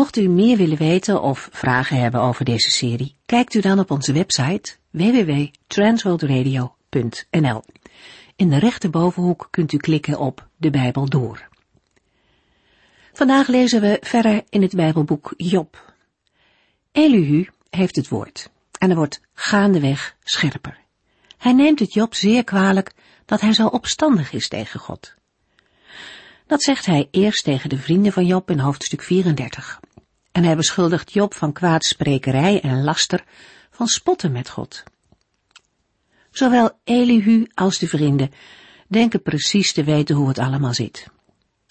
Mocht u meer willen weten of vragen hebben over deze serie, kijkt u dan op onze website www.transworldradio.nl. In de rechterbovenhoek kunt u klikken op de Bijbel door. Vandaag lezen we verder in het Bijbelboek Job. Elihu heeft het woord en er wordt gaandeweg scherper. Hij neemt het Job zeer kwalijk dat hij zo opstandig is tegen God. Dat zegt hij eerst tegen de vrienden van Job in hoofdstuk 34. En hij beschuldigt Job van kwaadsprekerij en laster, van spotten met God. Zowel Elihu als de vrienden denken precies te weten hoe het allemaal zit.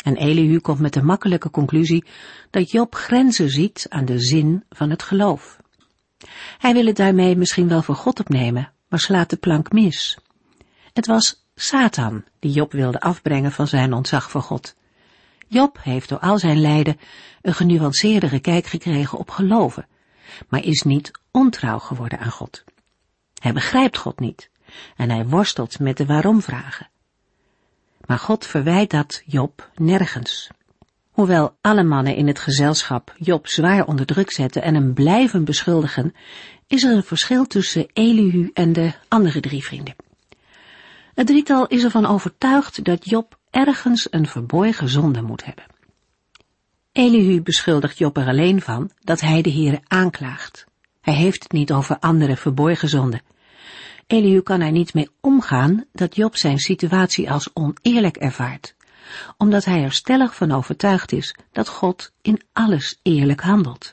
En Elihu komt met de makkelijke conclusie dat Job grenzen ziet aan de zin van het geloof. Hij wil het daarmee misschien wel voor God opnemen, maar slaat de plank mis. Het was Satan die Job wilde afbrengen van zijn ontzag voor God. Job heeft door al zijn lijden een genuanceerdere kijk gekregen op geloven, maar is niet ontrouw geworden aan God. Hij begrijpt God niet en hij worstelt met de waarom-vragen. Maar God verwijt dat Job nergens. Hoewel alle mannen in het gezelschap Job zwaar onder druk zetten en hem blijven beschuldigen, is er een verschil tussen Elihu en de andere drie vrienden. Het drietal is ervan overtuigd dat Job ergens een verborgen zonde moet hebben. Elihu beschuldigt Job er alleen van dat hij de Heere aanklaagt. Hij heeft het niet over andere verborgen zonden. Elihu kan er niet mee omgaan dat Job zijn situatie als oneerlijk ervaart, omdat hij er stellig van overtuigd is dat God in alles eerlijk handelt.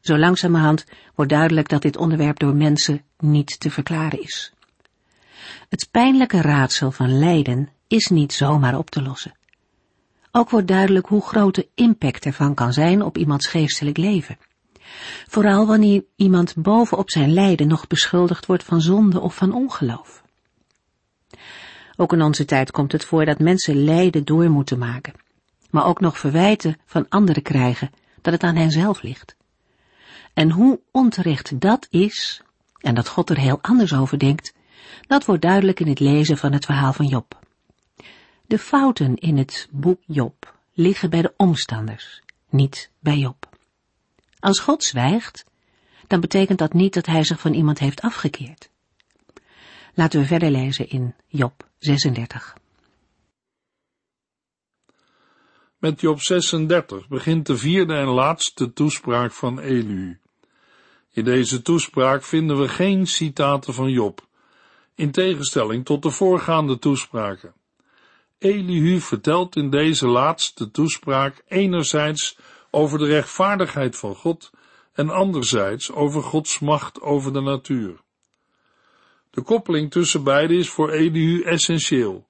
Zo langzamerhand wordt duidelijk dat dit onderwerp door mensen niet te verklaren is. Het pijnlijke raadsel van lijden is niet zomaar op te lossen. Ook wordt duidelijk hoe groot de impact ervan kan zijn op iemands geestelijk leven. Vooral wanneer iemand bovenop zijn lijden nog beschuldigd wordt van zonde of van ongeloof. Ook in onze tijd komt het voor dat mensen lijden door moeten maken, maar ook nog verwijten van anderen krijgen dat het aan hen zelf ligt. En hoe onterecht dat is, en dat God er heel anders over denkt, dat wordt duidelijk in het lezen van het verhaal van Job. De fouten in het boek Job liggen bij de omstanders, niet bij Job. Als God zwijgt, dan betekent dat niet dat hij zich van iemand heeft afgekeerd. Laten we verder lezen in Job 36. Met Job 36 begint de vierde en laatste toespraak van Elihu. In deze toespraak vinden we geen citaten van Job, in tegenstelling tot de voorgaande toespraken. Elihu vertelt in deze laatste toespraak enerzijds over de rechtvaardigheid van God en anderzijds over Gods macht over de natuur. De koppeling tussen beide is voor Elihu essentieel,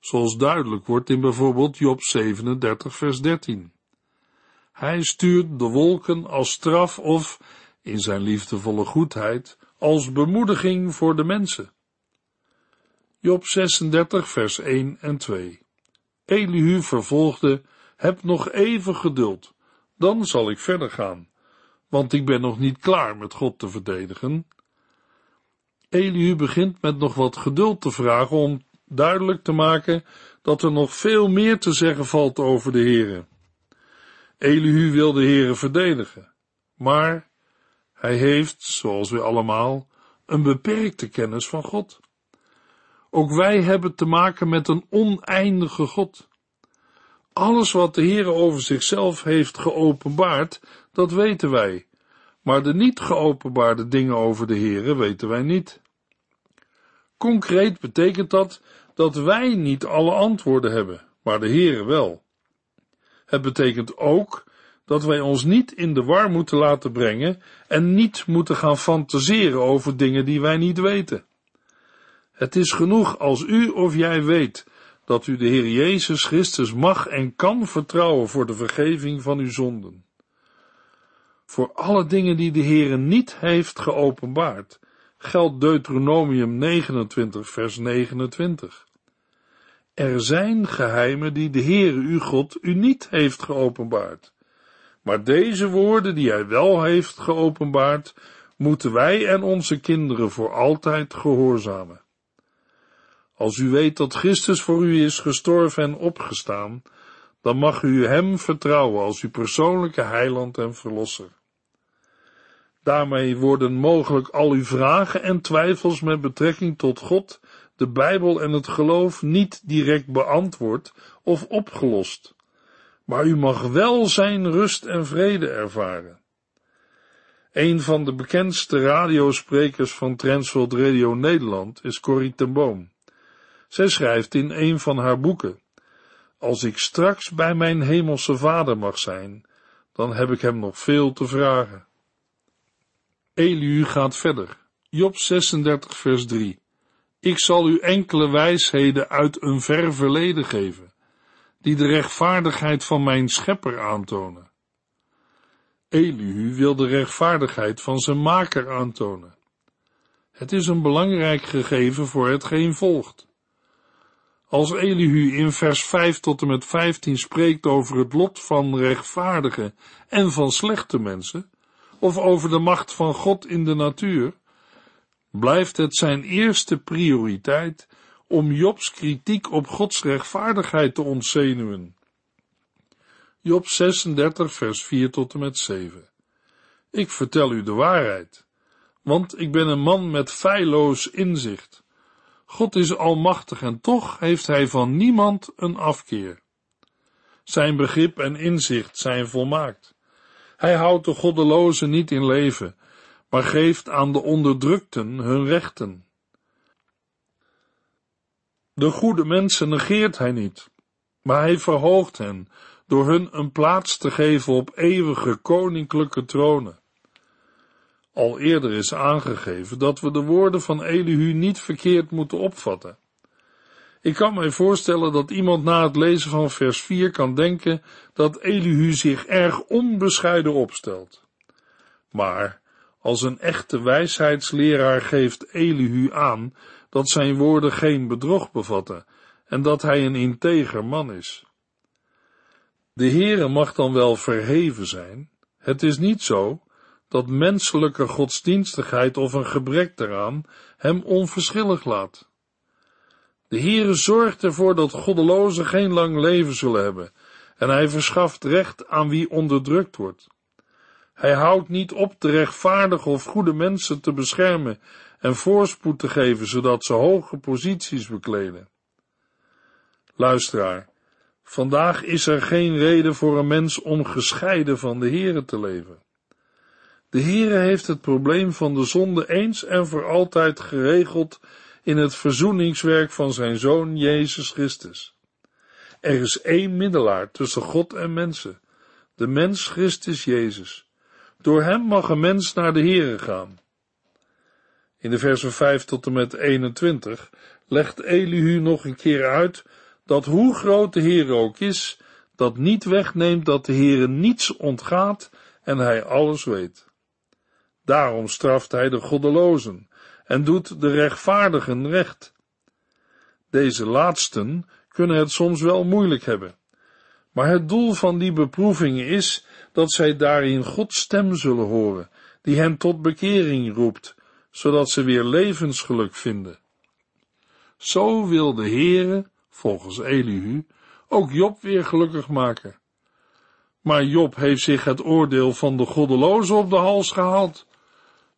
zoals duidelijk wordt in bijvoorbeeld Job 37 vers 13. Hij stuurt de wolken als straf of, in zijn liefdevolle goedheid, als bemoediging voor de mensen. Job 36 vers 1 en 2. Elihu vervolgde, heb nog even geduld, dan zal ik verder gaan, want ik ben nog niet klaar met God te verdedigen. Elihu begint met nog wat geduld te vragen om duidelijk te maken dat er nog veel meer te zeggen valt over de Heere. Elihu wil de Heere verdedigen, maar hij heeft, zoals we allemaal, een beperkte kennis van God. Ook wij hebben te maken met een oneindige God. Alles wat de Heer over zichzelf heeft geopenbaard, dat weten wij. Maar de niet geopenbaarde dingen over de Heere weten wij niet. Concreet betekent dat dat wij niet alle antwoorden hebben, maar de Heere wel. Het betekent ook dat wij ons niet in de war moeten laten brengen en niet moeten gaan fantaseren over dingen die wij niet weten. Het is genoeg als u of jij weet dat u de Heer Jezus Christus mag en kan vertrouwen voor de vergeving van uw zonden. Voor alle dingen die de Heere niet heeft geopenbaard, geldt Deuteronomium 29 vers 29. Er zijn geheimen die de Heere uw God u niet heeft geopenbaard. Maar deze woorden die hij wel heeft geopenbaard, moeten wij en onze kinderen voor altijd gehoorzamen. Als u weet dat Christus voor u is gestorven en opgestaan, dan mag u hem vertrouwen als uw persoonlijke heiland en verlosser. Daarmee worden mogelijk al uw vragen en twijfels met betrekking tot God, de Bijbel en het geloof niet direct beantwoord of opgelost. Maar u mag wel zijn rust en vrede ervaren. Een van de bekendste radiosprekers van Transworld Radio Nederland is Corrie ten Boom. Zij schrijft in een van haar boeken, Als ik straks bij mijn hemelse vader mag zijn, dan heb ik hem nog veel te vragen. Eliu gaat verder. Job 36 vers 3. Ik zal u enkele wijsheden uit een ver verleden geven, die de rechtvaardigheid van mijn schepper aantonen. Elihu wil de rechtvaardigheid van zijn maker aantonen. Het is een belangrijk gegeven voor hetgeen volgt. Als Elihu in vers 5 tot en met 15 spreekt over het lot van rechtvaardige en van slechte mensen, of over de macht van God in de natuur, blijft het zijn eerste prioriteit om Jobs kritiek op Gods rechtvaardigheid te ontzenuwen. Job 36, vers 4 tot en met 7. Ik vertel u de waarheid, want ik ben een man met feilloos inzicht. God is almachtig en toch heeft hij van niemand een afkeer. Zijn begrip en inzicht zijn volmaakt. Hij houdt de goddelozen niet in leven, maar geeft aan de onderdrukten hun rechten. De goede mensen negeert hij niet, maar hij verhoogt hen door hun een plaats te geven op eeuwige koninklijke tronen. Al eerder is aangegeven dat we de woorden van Elihu niet verkeerd moeten opvatten. Ik kan mij voorstellen dat iemand na het lezen van vers 4 kan denken dat Elihu zich erg onbescheiden opstelt. Maar als een echte wijsheidsleraar geeft Elihu aan dat zijn woorden geen bedrog bevatten en dat hij een integer man is. De Heere mag dan wel verheven zijn, het is niet zo dat menselijke godsdienstigheid of een gebrek daaraan hem onverschillig laat. De Heere zorgt ervoor dat goddelozen geen lang leven zullen hebben, en hij verschaft recht aan wie onderdrukt wordt. Hij houdt niet op de rechtvaardige of goede mensen te beschermen en voorspoed te geven, zodat ze hoge posities bekleden. Luisteraar, vandaag is er geen reden voor een mens om gescheiden van de Heere te leven. De Heere heeft het probleem van de zonde eens en voor altijd geregeld in het verzoeningswerk van zijn Zoon Jezus Christus. Er is één middelaar tussen God en mensen, de mens Christus Jezus. Door hem mag een mens naar de Heere gaan. In de versen 5 tot en met 21 legt Elihu nog een keer uit dat hoe groot de Heer ook is, dat niet wegneemt dat de Heere niets ontgaat en hij alles weet. Daarom straft hij de goddelozen en doet de rechtvaardigen recht. Deze laatsten kunnen het soms wel moeilijk hebben, maar het doel van die beproevingen is dat zij daarin Gods stem zullen horen, die hen tot bekering roept, zodat ze weer levensgeluk vinden. Zo wil de Heere, volgens Elihu, ook Job weer gelukkig maken. Maar Job heeft zich het oordeel van de goddelozen op de hals gehaald.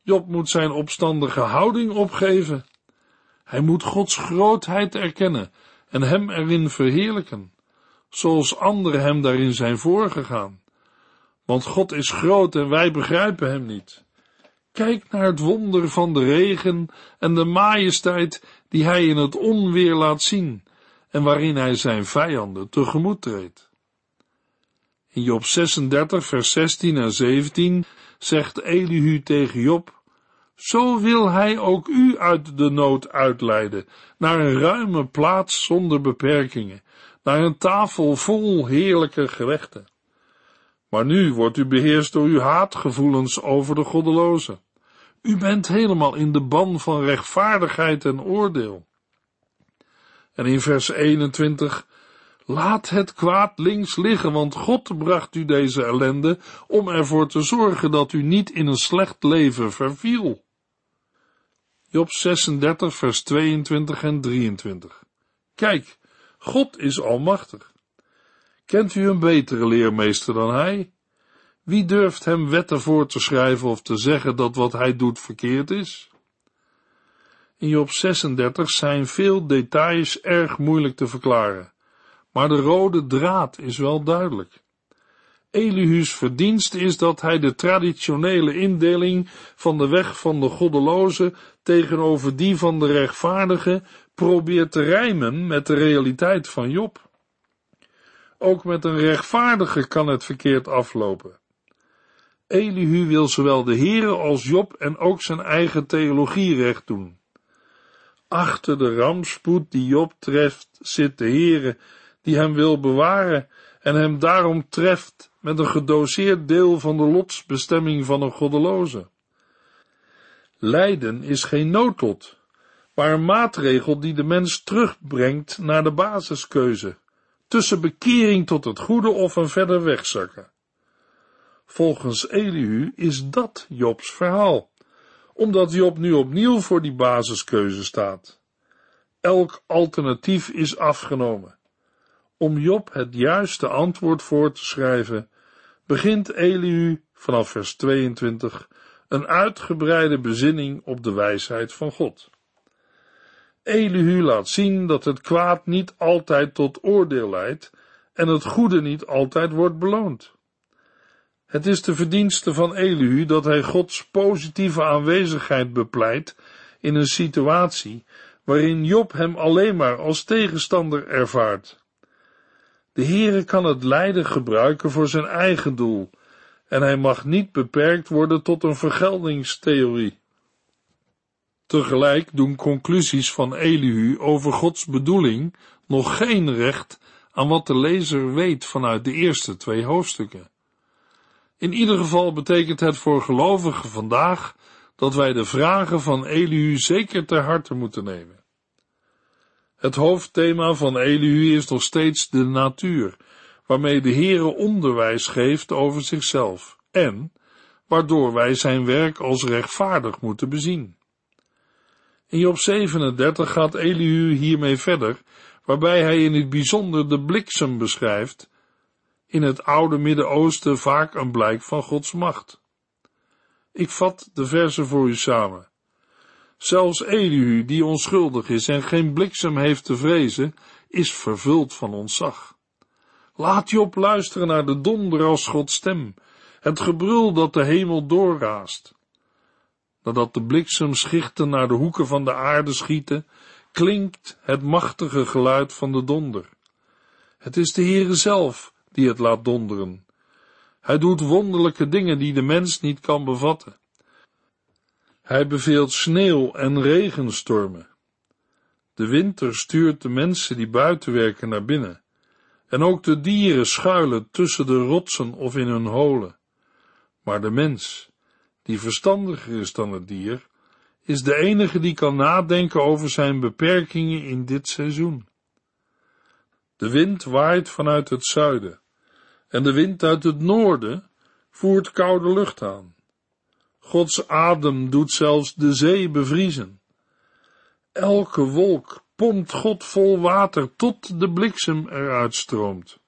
Job moet zijn opstandige houding opgeven. Hij moet Gods grootheid erkennen en hem erin verheerlijken, zoals anderen hem daarin zijn voorgegaan. Want God is groot en wij begrijpen hem niet. Kijk naar het wonder van de regen en de majesteit die hij in het onweer laat zien en waarin hij zijn vijanden tegemoet treedt. In Job 36, vers 16 en 17 zegt Elihu tegen Job, zo wil hij ook u uit de nood uitleiden, naar een ruime plaats zonder beperkingen, naar een tafel vol heerlijke gerechten. Maar nu wordt u beheerst door uw haatgevoelens over de goddelozen. U bent helemaal in de ban van rechtvaardigheid en oordeel. En in vers 21, laat het kwaad links liggen, want God bracht u deze ellende om ervoor te zorgen dat u niet in een slecht leven verviel. Job 36, vers 22 en 23. Kijk, God is almachtig. Kent u een betere leermeester dan hij? Wie durft hem wetten voor te schrijven of te zeggen dat wat hij doet verkeerd is? In Job 36 zijn veel details erg moeilijk te verklaren, maar de rode draad is wel duidelijk. Elihu's verdienst is dat hij de traditionele indeling van de weg van de goddeloze tegenover die van de rechtvaardige probeert te rijmen met de realiteit van Job. Ook met een rechtvaardige kan het verkeerd aflopen. Elihu wil zowel de Heere als Job en ook zijn eigen theologie recht doen. Achter de rampspoed die Job treft zit de Heere die hem wil bewaren en hem daarom treft met een gedoseerd deel van de lotsbestemming van een goddeloze. Lijden is geen noodlot, maar een maatregel die de mens terugbrengt naar de basiskeuze, tussen bekering tot het goede of een verder wegzakken. Volgens Elihu is dat Jobs verhaal, omdat Job nu opnieuw voor die basiskeuze staat. Elk alternatief is afgenomen. Om Job het juiste antwoord voor te schrijven, begint Elihu vanaf vers 22 een uitgebreide bezinning op de wijsheid van God. Elihu laat zien dat het kwaad niet altijd tot oordeel leidt en het goede niet altijd wordt beloond. Het is de verdienste van Elihu dat hij Gods positieve aanwezigheid bepleit in een situatie waarin Job hem alleen maar als tegenstander ervaart. De Heere kan het lijden gebruiken voor zijn eigen doel en hij mag niet beperkt worden tot een vergeldingstheorie. Tegelijk doen conclusies van Elihu over Gods bedoeling nog geen recht aan wat de lezer weet vanuit de eerste twee hoofdstukken. In ieder geval betekent het voor gelovigen vandaag dat wij de vragen van Elihu zeker ter harte moeten nemen. Het hoofdthema van Elihu is nog steeds de natuur, waarmee de Heere onderwijs geeft over zichzelf en waardoor wij zijn werk als rechtvaardig moeten bezien. In Job 37 gaat Elihu hiermee verder, waarbij hij in het bijzonder de bliksem beschrijft, in het oude Midden-Oosten vaak een blijk van Gods macht. Ik vat de versen voor u samen. Zelfs Elihu, die onschuldig is en geen bliksem heeft te vrezen, is vervuld van ontzag. Laat Job luisteren naar de donder als Gods stem, het gebrul dat de hemel doorraast. Nadat de bliksemschichten naar de hoeken van de aarde schieten, klinkt het machtige geluid van de donder. Het is de Heere zelf die het laat donderen. Hij doet wonderlijke dingen die de mens niet kan bevatten. Hij beveelt sneeuw en regenstormen. De winter stuurt de mensen die buiten werken naar binnen. En ook de dieren schuilen tussen de rotsen of in hun holen. Maar de mens, die verstandiger is dan het dier, is de enige die kan nadenken over zijn beperkingen in dit seizoen. De wind waait vanuit het zuiden en de wind uit het noorden voert koude lucht aan. Gods adem doet zelfs de zee bevriezen. Elke wolk pompt God vol water tot de bliksem eruit stroomt.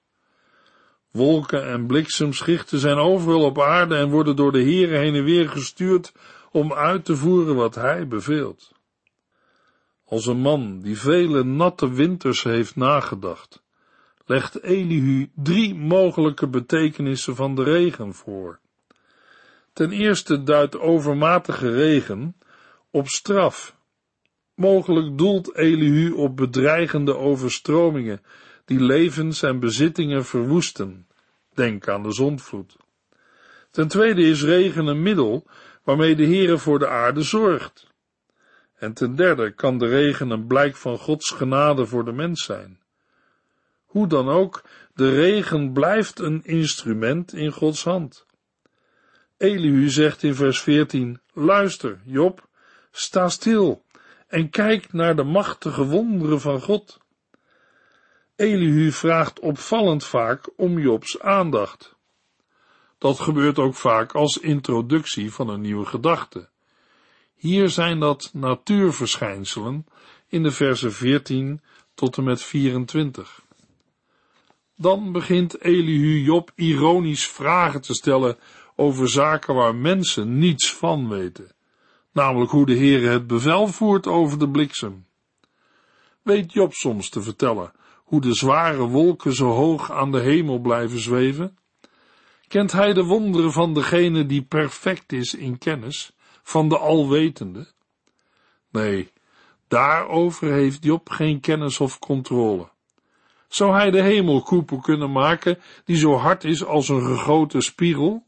Wolken en bliksemschichten zijn overal op aarde en worden door de Heere heen en weer gestuurd om uit te voeren wat Hij beveelt. Als een man die vele natte winters heeft nagedacht, legt Elihu drie mogelijke betekenissen van de regen voor. Ten eerste duidt overmatige regen op straf. Mogelijk doelt Elihu op bedreigende overstromingen die levens en bezittingen verwoesten. Denk aan de zondvloed. Ten tweede is regen een middel waarmee de Heere voor de aarde zorgt. En ten derde kan de regen een blijk van Gods genade voor de mens zijn. Hoe dan ook, De regen blijft een instrument in Gods hand. Elihu zegt in vers 14, luister, Job, sta stil en kijk naar de machtige wonderen van God. Elihu vraagt opvallend vaak om Jobs aandacht. Dat gebeurt ook vaak als introductie van een nieuwe gedachte. Hier zijn dat natuurverschijnselen in de versen 14 tot en met 24. Dan begint Elihu Job ironisch vragen te stellen over zaken waar mensen niets van weten, namelijk hoe de Heere het bevel voert over de bliksem. Weet Job soms te vertellen hoe de zware wolken zo hoog aan de hemel blijven zweven? Kent hij de wonderen van degene die perfect is in kennis, van de alwetende? Nee, daarover heeft Job geen kennis of controle. Zou hij de hemelkoepel kunnen maken die zo hard is als een gegoten spiegel?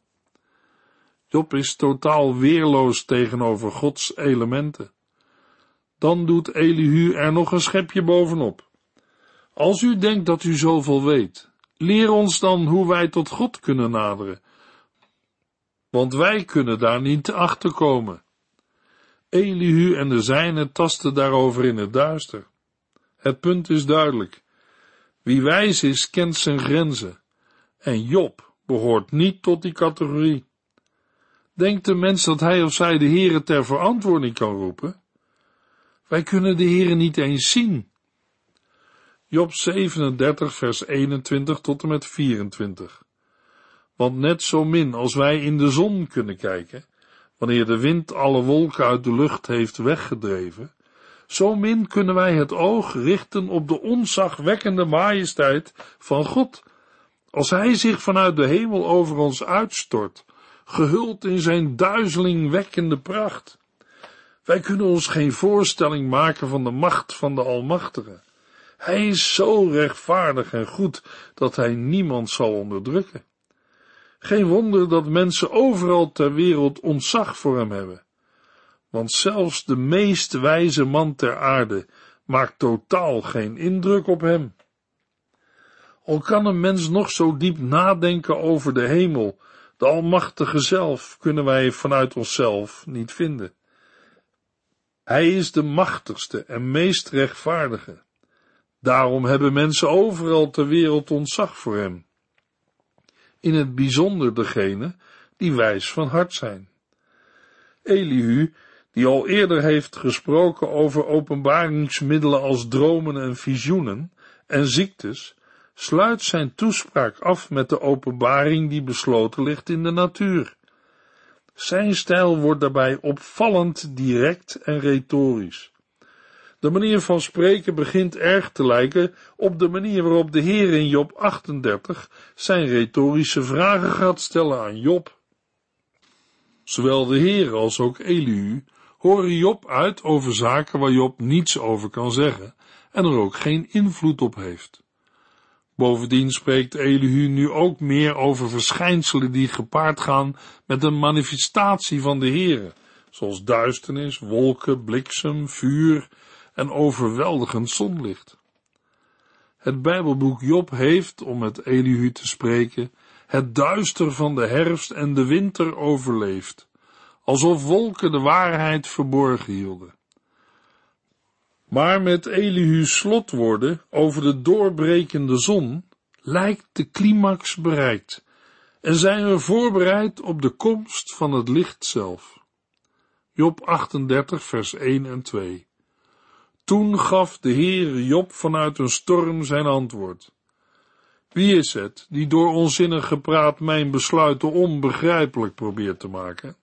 Job is totaal weerloos tegenover Gods elementen. Dan doet Elihu er nog een schepje bovenop. Als u denkt dat u zoveel weet, leer ons dan hoe wij tot God kunnen naderen, want wij kunnen daar niet achter komen. Elihu en de zijnen tasten daarover in het duister. Het punt is duidelijk. Wie wijs is, kent zijn grenzen. En Job behoort niet tot die categorie. Denkt de mens dat hij of zij de Heere ter verantwoording kan roepen? Wij kunnen de Heere niet eens zien. Job 37, vers 21 tot en met 24. Want net zo min als wij in de zon kunnen kijken, wanneer de wind alle wolken uit de lucht heeft weggedreven, zo min kunnen wij het oog richten op de onzagwekkende majesteit van God, als Hij zich vanuit de hemel over ons uitstort, gehuld in zijn duizelingwekkende pracht. Wij kunnen ons geen voorstelling maken van de macht van de Almachtige. Hij is zo rechtvaardig en goed dat hij niemand zal onderdrukken. Geen wonder dat mensen overal ter wereld ontzag voor hem hebben. Want zelfs de meest wijze man ter aarde maakt totaal geen indruk op hem. Al kan een mens nog zo diep nadenken over de hemel, de Almachtige zelf, kunnen wij vanuit onszelf niet vinden. Hij is de machtigste en meest rechtvaardige. Daarom hebben mensen overal ter wereld ontzag voor hem. In het bijzonder degene die wijs van hart zijn. Elihu, die al eerder heeft gesproken over openbaringsmiddelen als dromen en visioenen en ziektes, sluit zijn toespraak af met de openbaring die besloten ligt in de natuur. Zijn stijl wordt daarbij opvallend direct en retorisch. De manier van spreken begint erg te lijken op de manier waarop de Heer in Job 38 zijn retorische vragen gaat stellen aan Job. Zowel de Heer als ook Elihu horen Job uit over zaken waar Job niets over kan zeggen en er ook geen invloed op heeft. Bovendien spreekt Elihu nu ook meer over verschijnselen die gepaard gaan met een manifestatie van de Heere, zoals duisternis, wolken, bliksem, vuur en overweldigend zonlicht. Het Bijbelboek Job heeft, om met Elihu te spreken, het duister van de herfst en de winter overleefd, alsof wolken de waarheid verborgen hielden. Maar met Elihu's slotwoorden over de doorbrekende zon lijkt de climax bereikt en zijn we voorbereid op de komst van het licht zelf. Job 38 vers 1 en 2 toen gaf de Heere Job vanuit een storm zijn antwoord. Wie is het die door onzinnig gepraat mijn besluiten onbegrijpelijk probeert te maken?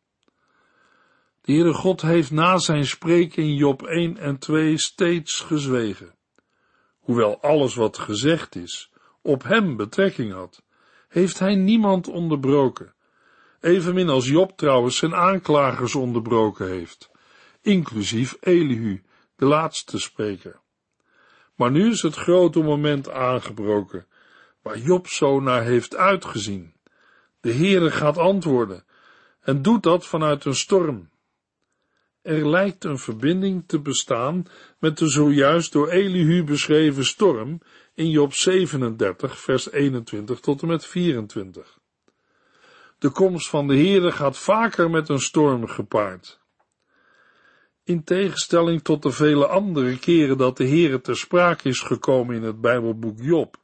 De Heere God heeft na zijn spreken in Job 1 en 2 steeds gezwegen. Hoewel alles wat gezegd is op hem betrekking had, heeft hij niemand onderbroken. Evenmin als Job trouwens zijn aanklagers onderbroken heeft, inclusief Elihu, de laatste spreker. Maar nu is het grote moment aangebroken, waar Job zo naar heeft uitgezien. De Heere gaat antwoorden en doet dat vanuit een storm. Er lijkt een verbinding te bestaan met de zojuist door Elihu beschreven storm in Job 37, vers 21 tot en met 24. De komst van de Heere gaat vaker met een storm gepaard. In tegenstelling tot de vele andere keren dat de Heere ter sprake is gekomen in het Bijbelboek Job,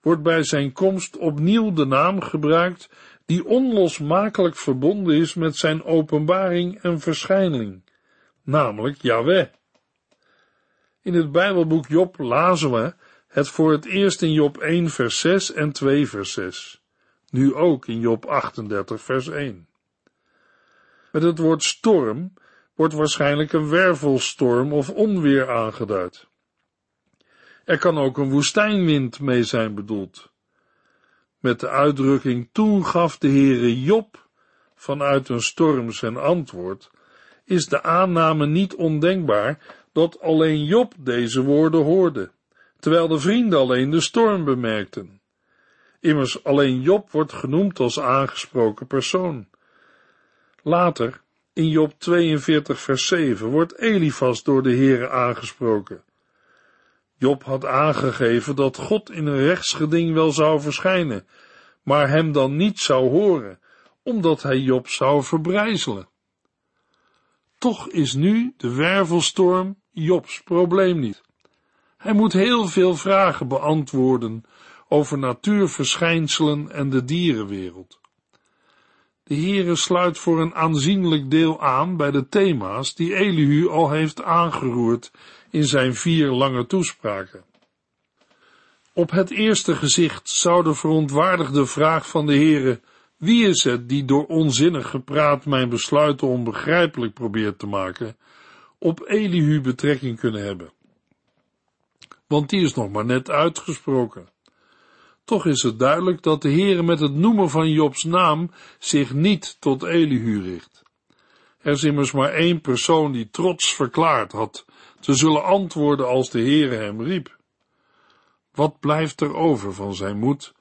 wordt bij zijn komst opnieuw de naam gebruikt die onlosmakelijk verbonden is met zijn openbaring en verschijning, namelijk Yahweh. In het Bijbelboek Job lazen we het voor het eerst in Job 1 vers 6 en 2 vers 6, nu ook in Job 38 vers 1. Met het woord storm wordt waarschijnlijk een wervelstorm of onweer aangeduid. Er kan ook een woestijnwind mee zijn bedoeld. Met de uitdrukking toen gaf de Heere Job vanuit een storm zijn antwoord, is de aanname niet ondenkbaar dat alleen Job deze woorden hoorde, terwijl de vrienden alleen de storm bemerkten. Immers alleen Job wordt genoemd als aangesproken persoon. Later, in Job 42 vers 7, wordt Elifas door de Heere aangesproken. Job had aangegeven dat God in een rechtsgeding wel zou verschijnen, maar hem dan niet zou horen, omdat hij Job zou verbrijzelen. Toch is nu de wervelstorm Jobs probleem niet. Hij moet heel veel vragen beantwoorden over natuurverschijnselen en de dierenwereld. De Heere sluit voor een aanzienlijk deel aan bij de thema's die Elihu al heeft aangeroerd in zijn vier lange toespraken. Op het eerste gezicht zou de verontwaardigde vraag van de Heere, wie is het die door onzinnig gepraat mijn besluiten onbegrijpelijk probeert te maken, op Elihu betrekking kunnen hebben. Want die is nog maar net uitgesproken. Toch is het duidelijk dat de Heere met het noemen van Jobs naam zich niet tot Elihu richt. Er is immers maar één persoon die trots verklaard had te zullen antwoorden als de Heere hem riep. Wat blijft er over van zijn moed,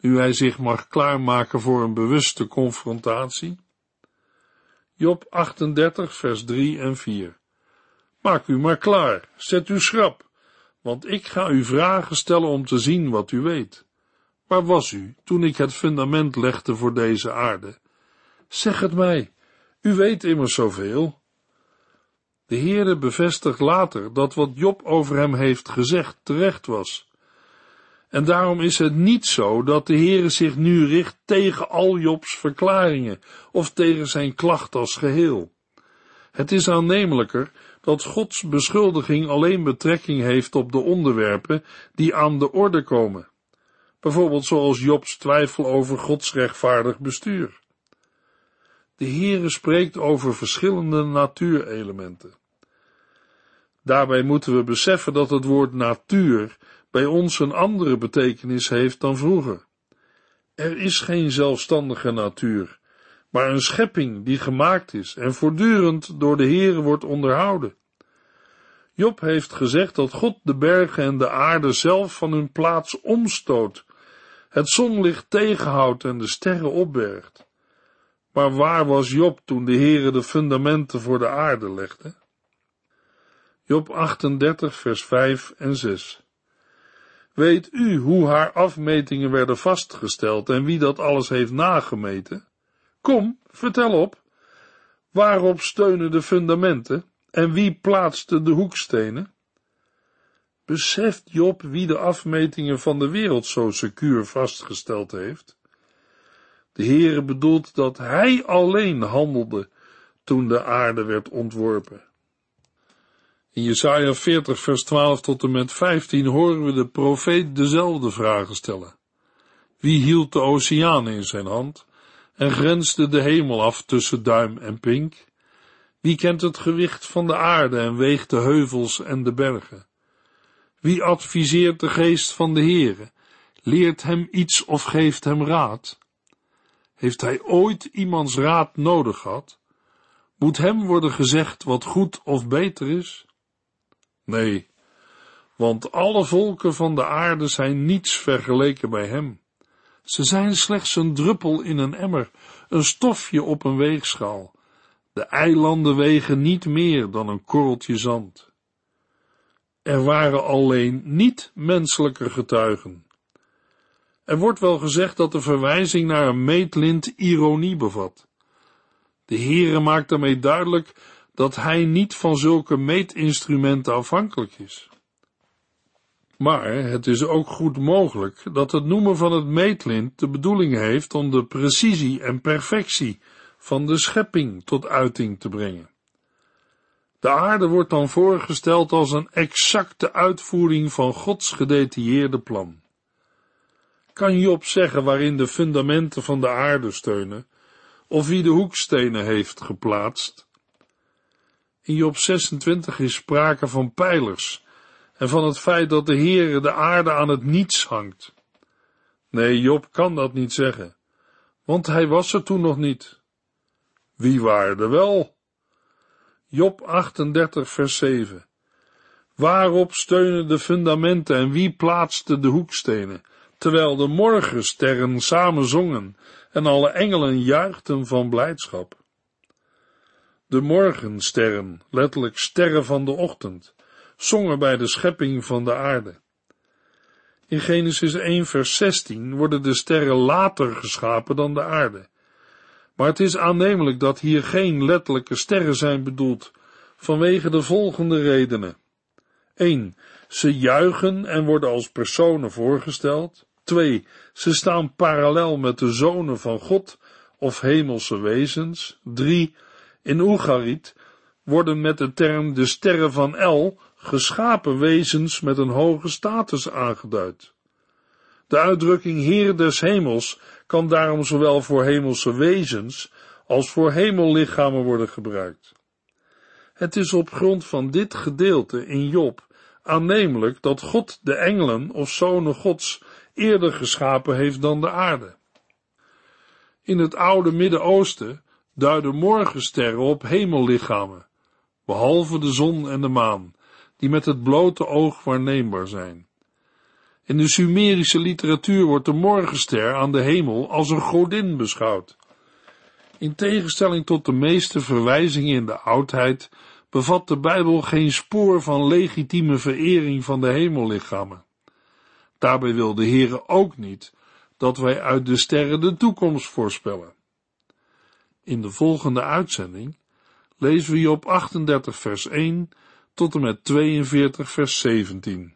nu hij zich mag klaarmaken voor een bewuste confrontatie? Job 38, vers 3 en 4. Maak u maar klaar, zet u schrap, want ik ga u vragen stellen om te zien wat u weet. Waar was u toen ik het fundament legde voor deze aarde? Zeg het mij, u weet immers zoveel. De Heere bevestigt later dat wat Job over hem heeft gezegd terecht was. En daarom is het niet zo dat de Heere zich nu richt tegen al Jobs verklaringen of tegen zijn klacht als geheel. Het is aannemelijker dat Gods beschuldiging alleen betrekking heeft op de onderwerpen die aan de orde komen. Bijvoorbeeld zoals Jobs twijfel over Gods rechtvaardig bestuur. De Heere spreekt over verschillende natuurelementen. Daarbij moeten we beseffen dat het woord natuur bij ons een andere betekenis heeft dan vroeger. Er is geen zelfstandige natuur, maar een schepping die gemaakt is en voortdurend door de Heere wordt onderhouden. Job heeft gezegd dat God de bergen en de aarde zelf van hun plaats omstoot, het zonlicht tegenhoudt en de sterren opbergt. Maar waar was Job toen de Heere de fundamenten voor de aarde legde? Job 38 vers 5 en 6 Weet u hoe haar afmetingen werden vastgesteld en wie dat alles heeft nagemeten? Kom, vertel op. Waarop steunen de fundamenten en wie plaatste de hoekstenen? Beseft Job wie de afmetingen van de wereld zo secuur vastgesteld heeft? De Heere bedoelt dat hij alleen handelde toen de aarde werd ontworpen. In Jesaja 40 vers 12 tot en met 15 horen we de profeet dezelfde vragen stellen. Wie hield de oceaan in zijn hand en grensde de hemel af tussen duim en pink? Wie kent het gewicht van de aarde en weegt de heuvels en de bergen? Wie adviseert de geest van de Heere, leert hem iets of geeft hem raad? Heeft hij ooit iemands raad nodig gehad? Moet hem worden gezegd wat goed of beter is? Nee, want alle volken van de aarde zijn niets vergeleken bij hem. Ze zijn slechts een druppel in een emmer, een stofje op een weegschaal. De eilanden wegen niet meer dan een korreltje zand. Er waren alleen niet menselijke getuigen. Er wordt wel gezegd dat de verwijzing naar een meetlint ironie bevat. De Heere maakt daarmee duidelijk dat hij niet van zulke meetinstrumenten afhankelijk is. Maar het is ook goed mogelijk dat het noemen van het meetlint de bedoeling heeft om de precisie en perfectie van de schepping tot uiting te brengen. De aarde wordt dan voorgesteld als een exacte uitvoering van Gods gedetailleerde plan. Kan Job zeggen waarin de fundamenten van de aarde steunen, of wie de hoekstenen heeft geplaatst? In Job 26 is sprake van pijlers en van het feit dat de Heere de aarde aan het niets hangt. Nee, Job kan dat niet zeggen, want hij was er toen nog niet. Wie waren er wel? Job 38 vers 7 Waarop steunen de fundamenten en wie plaatste de hoekstenen, terwijl de morgensterren samen zongen en alle engelen juichten van blijdschap? De morgensterren, letterlijk sterren van de ochtend, zongen bij de schepping van de aarde. In Genesis 1 vers 16 worden de sterren later geschapen dan de aarde. Maar het is aannemelijk dat hier geen letterlijke sterren zijn bedoeld, vanwege de volgende redenen. 1. Ze juichen en worden als personen voorgesteld. 2. Ze staan parallel met de zonen van God of hemelse wezens. 3. In Oegariet worden met de term de sterren van El geschapen wezens met een hoge status aangeduid. De uitdrukking Heer des Hemels kan daarom zowel voor hemelse wezens als voor hemellichamen worden gebruikt. Het is op grond van dit gedeelte in Job aannemelijk dat God de engelen of zonen Gods eerder geschapen heeft dan de aarde. In het oude Midden-Oosten duiden morgensterren op hemellichamen, behalve de zon en de maan, die met het blote oog waarneembaar zijn. In de Sumerische literatuur wordt de morgenster aan de hemel als een godin beschouwd. In tegenstelling tot de meeste verwijzingen in de oudheid bevat de Bijbel geen spoor van legitieme verering van de hemellichamen. Daarbij wil de Heere ook niet dat wij uit de sterren de toekomst voorspellen. In de volgende uitzending lezen we op 38 vers 1 tot en met 42 vers 17.